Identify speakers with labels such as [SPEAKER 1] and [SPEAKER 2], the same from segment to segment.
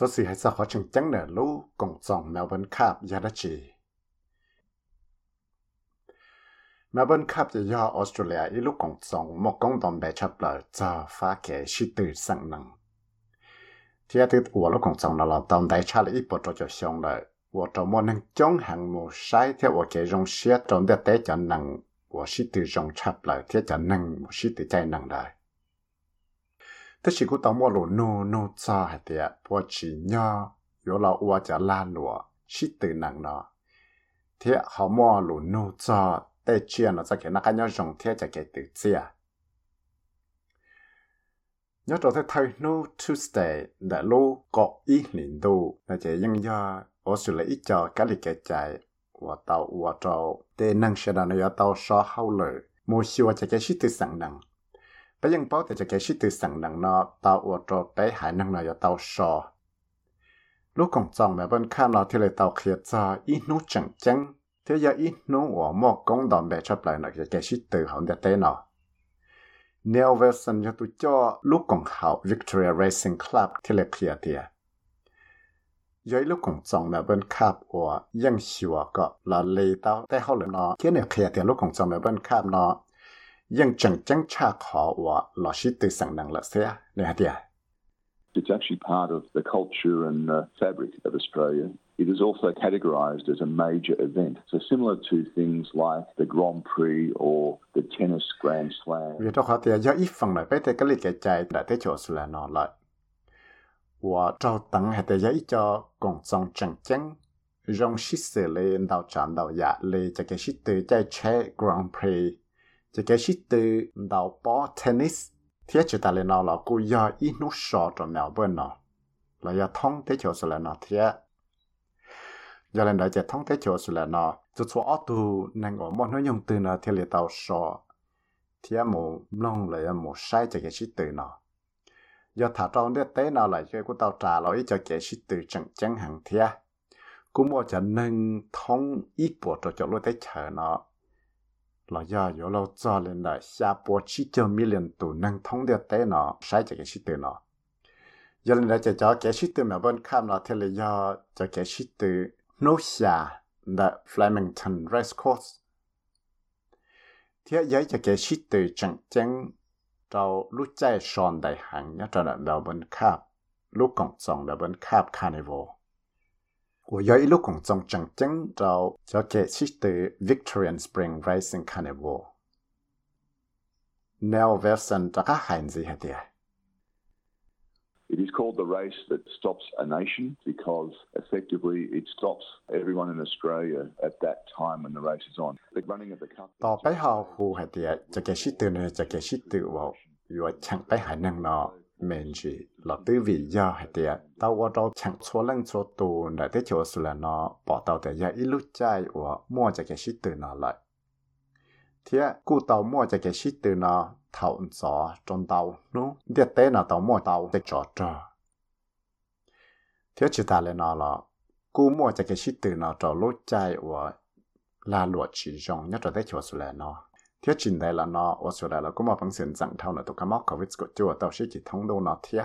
[SPEAKER 1] số gì hay sao khó chừng chẳng nở lũ cùng dòng Melbourne Cup ra đã chỉ. Melbourne Cup thì do Australia ít lúc cùng dòng một công đồng bè chấp lỡ cho phá kẻ sĩ tử sẵn năng. Thì từ ủa lúc cùng dòng nó là đồng đại trả lý ít bộ trò cho xong lợi. ủa trong một năng chống hàng mù sai theo và kẻ rong xế trong đất tế cho năng và sĩ tử rong chấp lỡ theo cho năng và sĩ tử chạy năng đời thế chỉ có tao mua lỗ nô nô cho hạt tiệt bỏ chỉ nhọ yếu là ua chả la lụa chỉ từ nặng nó thế họ mua lỗ nô cho để chia nó sẽ cái nó cái nhau rồng, thế chả cái từ chia. Nhớ trở thế thay nô Tuesday đã lô có ý liền đồ là chỉ nhưng do ở sự lấy ít cho cái lịch cái chạy. Và tàu và tàu để năng sẽ đàn nó tàu so hậu lử mua siêu cho chạy cái shit từ sẵn đằng bây giờ bảo thì cho cái shit từ sẵn năng nọ tàu và trâu bé hải năng nó tàu so lúc còn trong mà bên khăn nó thì lại tàu kia cho ít nút chẳng chẳng thế giờ ít nút và một công đoàn bé chấp lại nó cái shit từ hậu để tế nọ. Neil Wilson cho tôi cho, lúc còn học Victoria Racing Club, thì lại kia thì dưới lúc còn trong mà bên cáp và dân sửa có, là ยังจังจังชาขอว่าลอชิตสังนังละเสียเนี่ยเดีย
[SPEAKER 2] It's actually part of the culture and the fabric of Australia. It is also categorized as a major event. So similar to things like the Grand Prix or the tennis Grand Slam. Vì
[SPEAKER 1] đó khó tìa do ít phần này bế tế cái lý kẻ chạy đã tế chỗ sửa nó lại. Và trao tặng hệ tế giấy cho còn song chẳng chẳng rong xích xử lên đào trạm đào dạ lê cho cái xích tư chạy chạy Grand Prix จะแกชิตือดาวปอเทนนิสเทียจะแต่เลยนอเรากูยออีนุชอจอมแนวเบิ้ลเนาะเราอย่าท่องเตเชียวสุดแล้วเนาะเทียอย่าเล่นได้จะท่องเตเชียวสุดแล้วเนาะจะชัวออตูนังอมอนน้อยยงตื่นเนาะเทียเลยดาวชอเทียหมูน้องเลยหมูใช้จะแกชิตือเนาะอย่าถ้าจองเด็ดเต้เนาะเลยเจ้ากูดาวจ่าเราอีจะแกชิตือจังจังหังเทียกูมัวจะนึ่งท่องอีปวดจะจะรู้ได้เฉยเนาะ là do yo lo cho lên đại xa bộ chi cho million tù năng thông địa tế nó sai cho cái shit từ nó giờ lên đại cho cho cái shit từ mà bên cam là thế là do cho cái shit từ nô xa the Flemington Racecourse thế giới cho cái shit từ chẳng chẳng trâu lúc chạy xoan đại hành nhá trở lại đầu bên cam lúc cổng sòng là bên cam carnival 我有一路公众正经就就给起的 Victorian Spring Racing Carnival。Nell Verson 这个汉字系啲
[SPEAKER 2] It is called the race that stops a nation because effectively it stops everyone in Australia at that time when the race is on. The running of the cup. ต่อไปเขาหู系啲จะ嘅是ตัว呢จะ嘅是ตัวว่า如chẳngไปหานั่งเนาะ mình chỉ là tư vị do hay tiệt tao
[SPEAKER 1] qua đâu chẳng số lần số tù để tới chỗ xử là nó. Bỏ tao để ra ít lúc chạy và mua cho cái shit từ nó lại. Thế cụ tao mua cho cái shit từ nó thầu gió trong tao, nó để tế nó tao mua tao để trò trò. Thế chỉ ta lên nó là cụ mua cho cái shit từ nó trò lúc chạy và là luật chỉ dùng nhất là tới chỗ xử là nó thiết chính đây là nó ở chỗ đây là cũng một bằng sinh rằng thao là tụ cái móc covid của chúa tao sẽ chỉ thông đô nó thiết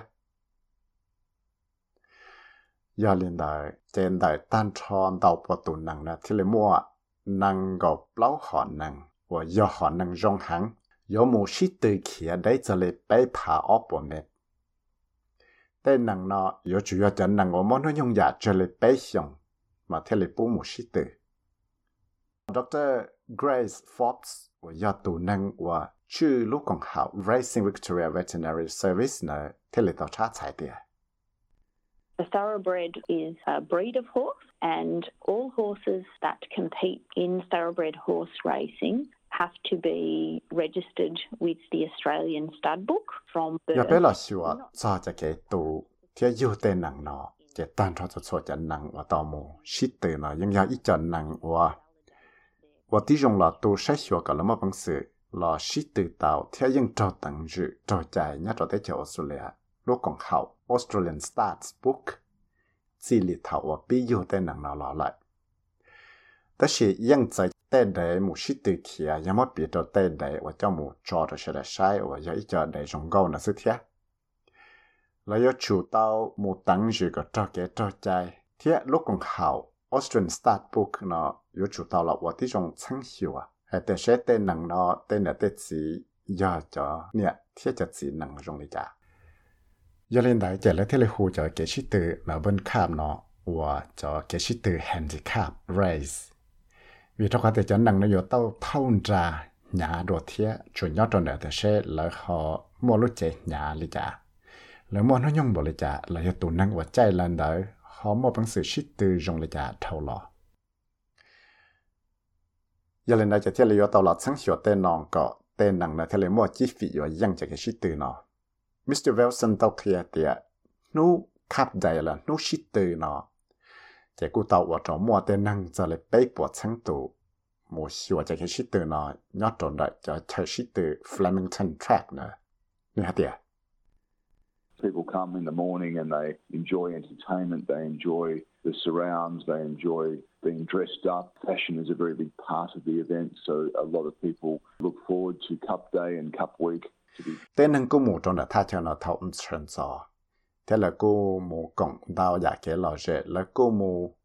[SPEAKER 1] giờ liền đời trên đời tan tròn đầu bộ tụ năng là thì lấy mua năng gộp lâu họ năng và do họ năng rong hẳn giờ mù sĩ từ kia đấy cho lấy bay phá ở bộ mẹ. Tên năng nó, giờ chủ yếu cho năng ở món nó dùng giả dạ cho lấy bay xong, mà theo lấy bố mù sĩ từ Dr. Grace Forbes của do tù năng của chư Racing Victoria Veterinary Service nở thế lệ tàu trá chạy tìa.
[SPEAKER 3] Thoroughbred is a breed of horse, and all horses that compete in thoroughbred horse racing have to be registered with the Australian stud book from birth. Yeah, bella
[SPEAKER 1] sure. Sa ja ke tu tia yu te nang no. Ke tan tho cho cho jan 我弟兄了都筛选个那么本事，了是得到天应照等日照在人家照在叫苏了，如讲好 Australian Stats Book， 这里头我必有的能拿来。但是应在带来某些对起啊，要么别着带来我叫某抓着些来晒，我要一叫来中高那是天。 là เขามาเป็นสื่อชิดตือจงเลยจะเท่าหลอยาเลนได้จะเที่ยวเลยตลอดสังเหียวเต้นองก็เต้นหนังนะเที่ยวเลยมั่วจีฟีอยู่ยังจะชิดตือนอมิสเตอร์เวลสันตอเคลียเตียนู้ขับใจละนู้ชิดตือนอจะกูเตาว่าจอมัวเต้นหนังจะเลยไปปวดสังตูมูชัวจะแค่ชิดตือนอยอดจนได้จะใช้ชิดตือฟลามิงตันทรักนะนี่ฮะเตีย
[SPEAKER 2] People come in the morning and they enjoy entertainment, they enjoy the surrounds, they enjoy being dressed up. Fashion is a very big part of the event, so a lot of people look forward to Cup Day and Cup Week
[SPEAKER 1] tên hằng cô mù trong là tha cho nó thấu sơn gió thế là cô mù cộng đào giả kế lò rệ là cô mù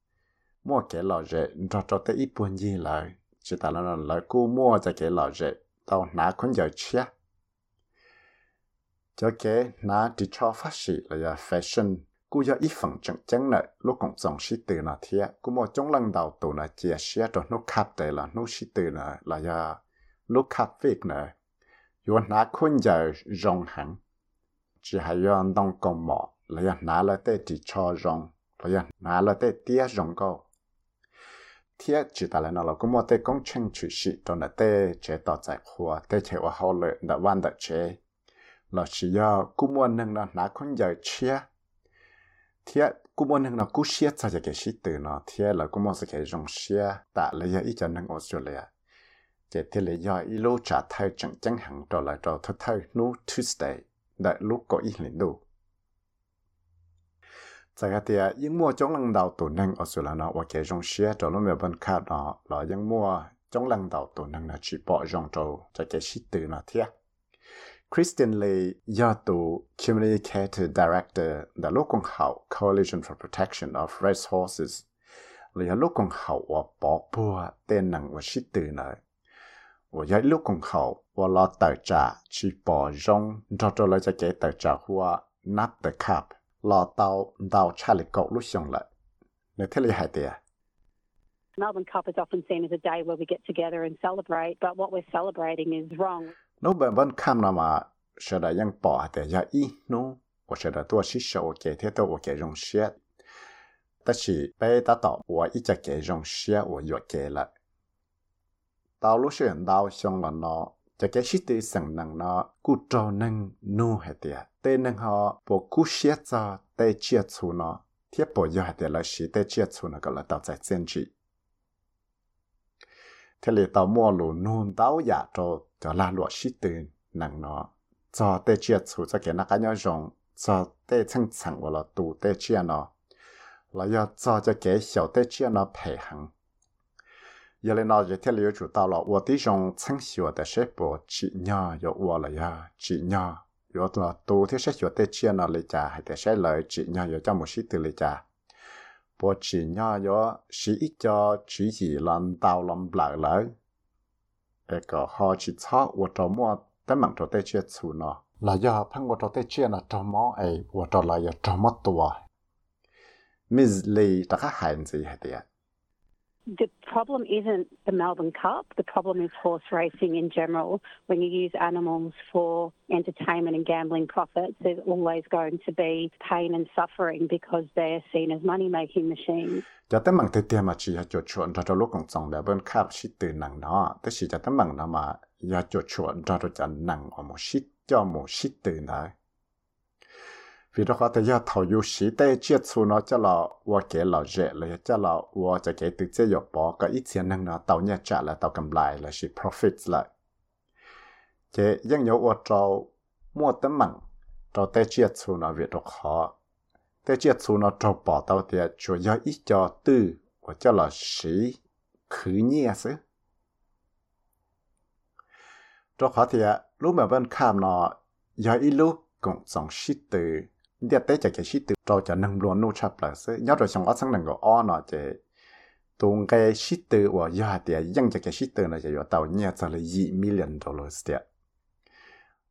[SPEAKER 1] mua kế lò rệ cho cho tới ít buồn gì là chỉ ta là là cô mua cho kế lò rệ tao ná con giờ chia cho kế na chỉ cho phát sĩ là ya fashion. Cú ya ít phần chân chân nợ, lúc còn dòng sĩ từ nó thiệt cú mua trong lần đầu tụ nó chia sẻ cho nó khắp tới là nó sĩ từ nó là ya lúc khắp việc nợ. Yo na con giờ rong hẳn, chỉ hay yo đông công mỏ là ya na là tê chỉ cho rong là ya na là tê tia rong câu. Thiết chỉ ta là nó là cũng một tê công trình chủ sĩ trong là tê, chế tạo giải khoa tê chế hoa hậu lợi đã văn đã chế là chỉ do cú muốn nâng nó nã con giờ chia thiết cú muốn nâng nó cũng chia cho cái sĩ từ nó. Thì là cũng muốn sẽ cái dòng chia tạ lấy giờ ít cho nâng Australia cái thế là do ít lô trả thay chẳng chẳng hẳn trở lại trở thay thay no Tuesday đại lúc có ít liền đủ tại cái thì những mua trong lần đầu tổ năng ở Sri nó và cái dòng chia trở nó bên khác đó là những mua trong lần đầu tổ năng là chỉ bỏ dòng trâu cho cái sĩ từ nó thiệt Christian Lee Yatu, Communicator Director, the Lokong Hao Coalition for Protection of Racehorses, Lee Lokong Hao wa bỏ bùa tên nặng và shit từ nơi. Và giải Lokong Hao wa lo tờ trả chi bỏ rong cho cho lời cho kể tờ trả hua nắp tờ cạp lo tàu đào trả lịch cậu lúc xong lại. Nếu thế lý hại tìa.
[SPEAKER 4] Melbourne Cup is often seen as a day where we get together and celebrate, but what we're celebrating is wrong
[SPEAKER 1] Nếu bạn vẫn kam nào mà sẽ đã ยัง bỏ để ya y nó, 我sẽ đã多是手给贴到我给用些，但是被打到我一直给用些我又给了。tao lúc xuyên tao xong là nó cho cái sĩ tư sẵn năng nó cú trò năng nô hạt tiệt tê năng họ bộ cú xế cho tê chia chú nó thiết bộ do hạt tiệt là sĩ tê chia chú nó gọi là tao giải chân trị thế là tao mua lù nôn tao giả cho cho là lụa sĩ tư năng nó cho tê chia chú cho cái nó cái nhau rộng cho tê chân chẳng và là tù tê chia nó là do cho cho cái小tê chia nó 配行原来呢，这天里有主到了，我的种曾学的是不只鸟有我了呀，只鸟有了多的是学的钱呢里家，还得是来只鸟有这么些的里家， bỏ chỉ nhỏ yo chỉ ít cho chỉ chỉ làm tàu làm lại lại e có họ chỉ cho vợ chồng mua tới mạng cho tới chuyện xù nó là do phăng vợ chồng tới chuyện là chồng mỏ ấy vợ chồng là do chồng mất tuổi mình lì ta khác hành gì hết đấy
[SPEAKER 4] The problem isn't the Melbourne Cup. The problem is horse racing in general. When you use animals for entertainment and gambling profits, there's always going to be pain and suffering because they're seen as money making machines.
[SPEAKER 1] cho tới mảng tới tiền mà chỉ là chuột chuột cho cho lúc còn sống là bên khắp sĩ từ nặng nó tới chỉ cho tới mảng nó mà ya chuột chuột cho cho cho nặng ở một sĩ cho một sĩ từ này vì đó có thể do thầu yêu sĩ tê chia chú nó cho là và kể là dễ là cho là và cho kể từ chế dọc bỏ cái ít tiền năng nó tàu nhà trả là tàu cầm lại là sự profit lại. Chế dân nhớ và cho mua tấm mặn, trâu tê chia chú nó việc đó khó tê chia chú nó cho bỏ tàu thì chủ do ít cho tư và cho là sĩ khứ nhẹ sứ đó khó thì lúc mà vẫn khám nó, do ít lúc cũng sống sĩ tử เดียเต้จะแค่ชิดตัวเราจะนั่งรวนนู่ชับเลยซึ่งยอดเราชงก็สั่งหนึ่งก็อ้อนเนาะจะตรงแกชิดตัวว่ายอดเดียยังจะแค่ชิดตัวเนาะจะอยู่เต่าเนี่ยจะเลยยี่มิลลิอนดอลลาร์เดีย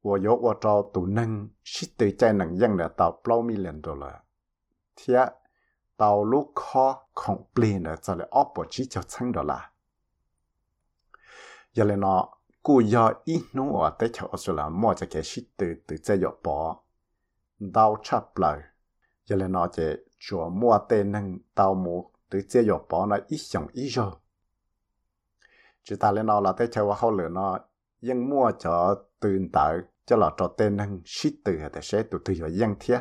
[SPEAKER 1] ว่ายกว่าเราตัวนั่งชิดตัวใจหนึ่งยังเดียเต่าเปล่ามิลลิอนดอลลาร์เทียเต่าลูกคอของเปลี่ยนเนาะจะเลยออกปวดชิดจะสั่งดอลลาร์อย่าเลยเนาะกูยออีนู่อ่ะแต่ชาวออสเตรเลียมั่วจะแค่ชิดตัวตัวใจหยอกปอ đau chắp lại giờ là nó chỉ chùa mua tên năng đau mù từ chế dọc bỏ nó ít sống ít rồi Chứ ta lên nói là thế chơi qua hậu lửa nó nhưng mua cho tiền tạo cho là cho tên nâng shit từ hay thế sẽ tụt từ vào dân thiết.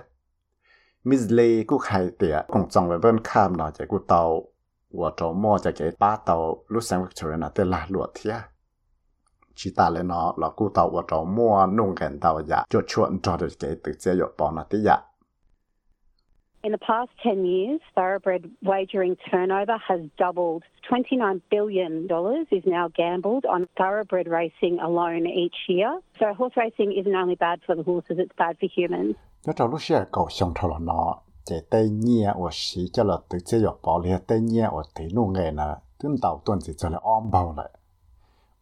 [SPEAKER 1] Misley cũng hay tiệt cũng trong về bên cam nó chỉ cũng tàu và cho mua cho cái ba tàu lúc sáng Victoria là tên là lụa thiết cụ tàu ở trong mua nông gần tàu dạ cho chuẩn cho được cái tự chế dọc bỏ nó tí dạ
[SPEAKER 4] In the past 10 years, thoroughbred wagering turnover has doubled. $29 billion is now gambled on thoroughbred racing alone each year. So horse racing isn't only bad for the horses, it's bad for humans.
[SPEAKER 1] Nhớ trong lúc xưa cầu xong thọ là nó, để tây nhia ở xí cho là tự chế dọc bỏ liệt tây nhia ở tí nông nghề nè, tương tàu tuần chỉ cho là ôm bao lại.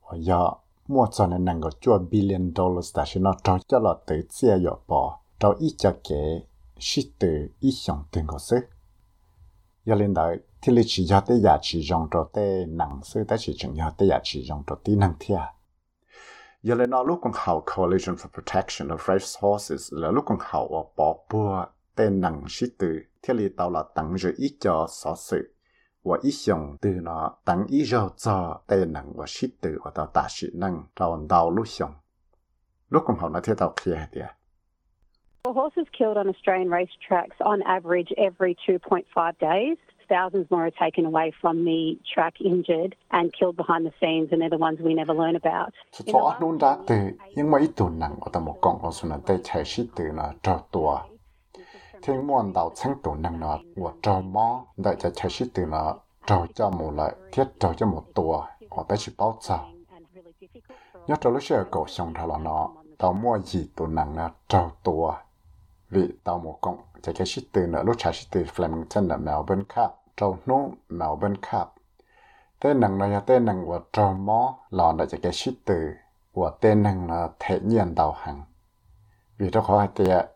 [SPEAKER 1] Ở giờ, mua cho nên năng có chua billion dollars ta sẽ nó cho cho là tự chia dọc bỏ, cho ít cho kế sĩ tử ít xong từng có sức Giờ lên đó thì lịch chỉ cho tới giá trị dùng cho tới năng sư tới chỉ chừng cho tới giá trị dùng cho tí năng thia. Giờ lên nó lúc còn học Coalition for Protection of Race Horses là lúc còn học bỏ bùa tên năng sĩ tử thì lý tao là tăng rồi ít cho sở sự. 我一想对呢，当一绕着带能我识得我到大学能找道路上，路咁好那天到去的。
[SPEAKER 4] Well, horses killed on Australian racetracks on average every 2.5 days. Thousands more are taken away from the track injured and killed behind the scenes, and they're the ones we never learn about.
[SPEAKER 1] 是做弄的对，因为一度能我都冇讲我说呢，对才识得呢找多。
[SPEAKER 4] thiên muôn đào sáng tổ năng nọ của trâu mò đại cho chạy sĩ từ nọ trâu cho một lại thiết trâu cho một tổ họ tới chỉ bao giờ nhớ trâu lúc xưa cổ xong thà là nọ tao mua
[SPEAKER 1] gì tổ năng nọ trâu tổ vì tao một công chạy chạy sĩ từ nọ lúc chạy sĩ từ Flemington là Melbourne Cup trâu nô Melbourne Cup tên năng là tên năng của trâu mò là đại cho chạy sĩ từ của tên năng là thể nhiên đào hàng vì nó khó hay tiệt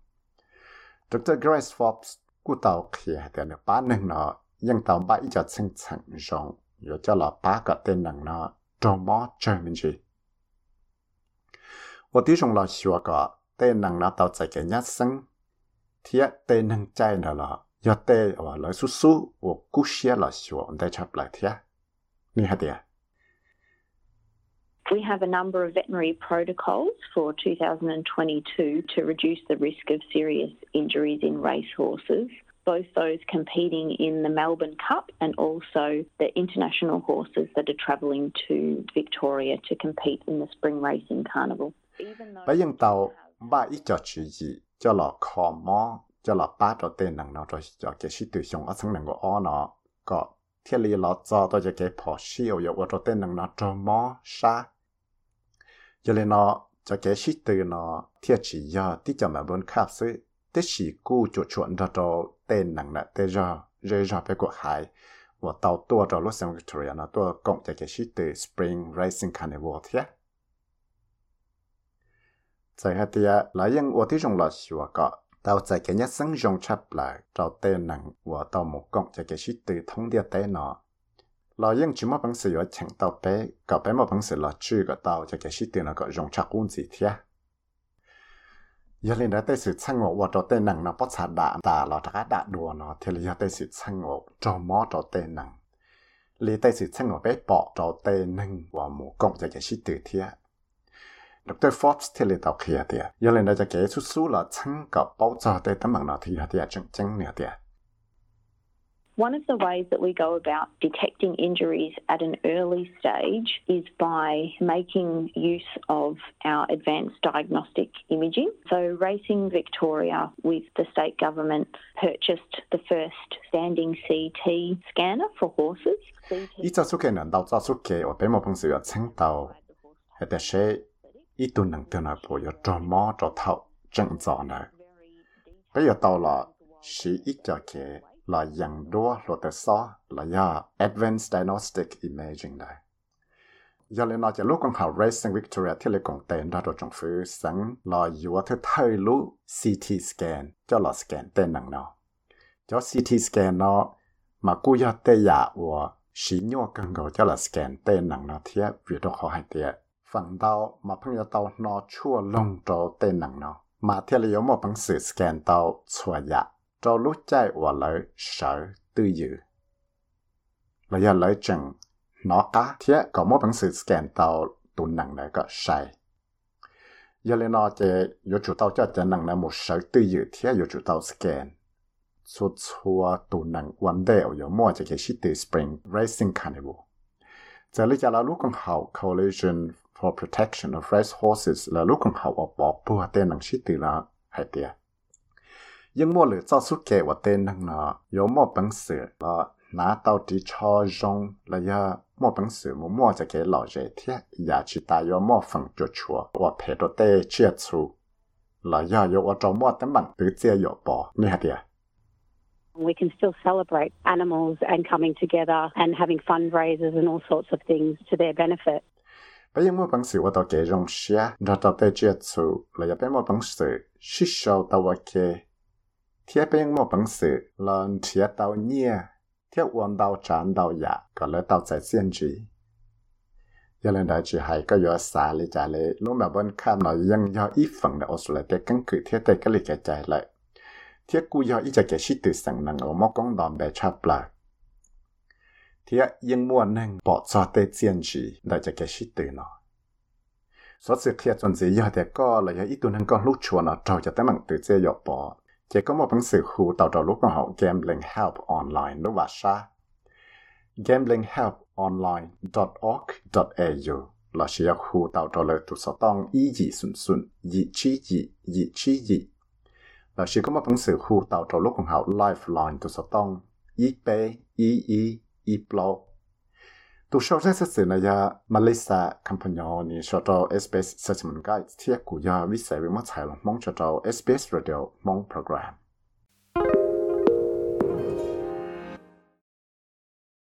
[SPEAKER 1] Dr. Grace Forbes cú tàu khỉ tiền được ba nâng nó, nhưng tàu bãi cho sinh chẳng rộng rồi cho là ba cái tên nặng nó, trong mó chơi mình gì và tí trong là xua cả tên nặng nó tàu chạy cái nhát sinh thì tên nặng chạy nó là do tên và lời su su và cú xe là xua, ông ta chập lại thế như hạt tiền
[SPEAKER 3] We have a number of veterinary protocols for 2022 to reduce the risk of serious injuries in racehorses both those competing in the Melbourne Cup and also the international horses that are travelling to Victoria to compete in the spring racing carnival.
[SPEAKER 1] cho nên nó cho cái shit từ nó thiệt chỉ do tí cho mà bốn khác sự tí chỉ cu chỗ chuẩn đó cho tên nặng nặng tên do rơi ra về cuộc hải。Và tàu tua cho Los Angeles nó tua cộng cho cái shit từ Spring Racing Carnival thế tại hạt tia là những ô tí trong là sửa cọ tàu tại cái nhất sáng dòng chắp lại tàu tên nặng và tàu một cộng cho cái shit từ thông địa tên nó。 เรายังชิมว่าพังเสียเฉียงเตาเป๊ะกับเป๊ะมาพังเสียเราชื่อกับเตาจะแกชิตื่นก็ยงชักกุ้นสีเทียยันเลยนะแต่สุดช่างงว่าตัวเต้นหนังนะปัสสาดาตาเราทักดาดัวเนาะเทเลยแต่สุดช่างงจอมอตัวเต้นหนังเลยแต่สุดช่างงเป๊ะปอกตัวเต้นหนังว่าหมูกงจะแกชิตื่นเทียดรฟอสเทเลยตาเขียเตียยันเลยนะจะแกสู้ๆเราช่างกับเป้าจอเต้นตั้งหนังเนาะที่เตียจังจังเนี่ยเตีย
[SPEAKER 3] One of the ways that we go about detecting injuries at an early stage is by making use of our advanced diagnostic imaging. So, Racing Victoria, with the state government, purchased the first standing CT scanner for horses. Ít
[SPEAKER 1] cho số kiện đào cho số kiện ở bên một bằng sự chẳng tàu,
[SPEAKER 3] hệ để sẽ
[SPEAKER 1] ít tuần năng tiền là bộ yếu cho mò cho thạo chẳng rõ nữa.
[SPEAKER 3] Bây giờ tàu là chỉ ít cho kiện
[SPEAKER 1] là yang đua lo tờ so là ya advanced diagnostic imaging đây. Giờ lên nói cho lúc con học racing Victoria thì lấy con tên ra rồi trong phía sẵn là yếu thứ thay lũ CT scan, cho là scan tên nặng nó cho CT scan nó, mà cú ya tê ya của xí nhua cần gọi cho là scan tên nặng nó thì vì đó khó hay tiệt phần đầu mà phân yêu tao nó chua lông cho tên nặng nó mà thì là yếu một bằng sự scan tao chua ya cho lúc chạy và lấy sở tư dự. Là giờ lợi chừng, nó cá thiết, có một bằng sự scan tàu tụ nặng này có sai. Giờ lên nó chế yếu chủ tàu cho chân nặng này một sở tư dự thiết yếu chủ tàu scan. Số chua tụ nặng vấn đề ở yếu mua chế cái sĩ từ Spring Racing Carnival. Giờ lý cho là lúc con hậu Coalition for Protection of Race Horses là lúc con hậu ở bỏ bùa tên nặng sĩ từ là hay tiệt. ยังมัวหรือเจ้าสุเกว่าเต้นนังเนาะยอมมัวปังเสือละน้าเต้าตีชอจงละยะมัวปังเสือมัวมัวจะเกหล่อเจเทียอย่าชิตายอมมัวฝังจัวชัวว่าเพดเตเชียชูละยะยอว่าจอมมัวตั้งบังตื้อเจียยอปอนี่ฮะเดีย
[SPEAKER 4] We can still celebrate animals and coming together and having fundraisers and all sorts of things to their benefit.
[SPEAKER 1] ปยังมัวปังสือว่าตัวเกยงเชียเราตัวเตเจียชูเลยยังเป็นมัวปังสือชิชาวตัวเก 呀，别mua bằng sự, 是受到我给。thiết bên một bằng sự lần thiết tàu nhia thiết uốn tàu tràn tàu dạ có lẽ tàu chạy xiên chỉ giờ lên đại chỉ hay có yếu xa lý trả lệ lúc mà bên khám nó dân do ít phần là Australia căn cứ thiết tay cái lý cái chạy lại thiết cú do ít cho cái sĩ tử sẵn năng ở một công đoàn bè chạp lại thiết yên mua năng bỏ cho tê xiên chỉ đại cho cái sĩ tử nó số sự thiết chuẩn gì do để có là ít tuần năng có lúc chùa nó trâu cho tới mạng tự chế dọc bỏ chỉ có một bằng sự khu tạo ra lúc mà họ gambling help online nó và sa gamblinghelponline.org.au là sẽ có khu tạo ra lời tụ sở tông ý dị xuân xuân dị chi dị, dị chi dị. là sẽ có một bằng sự khu tạo ra lúc mà họ lifeline tụ sở tông ý bê ý ý ý blog ตัวชอเรสเสนายามาเลเซียคัมพานยนี่ชอตเอสเปซเซจมันไกด์เที่ยกูยาวิเศษวิมัติใช้ลงมองชอตเอสเปซเรดิโอมองโปรแกรม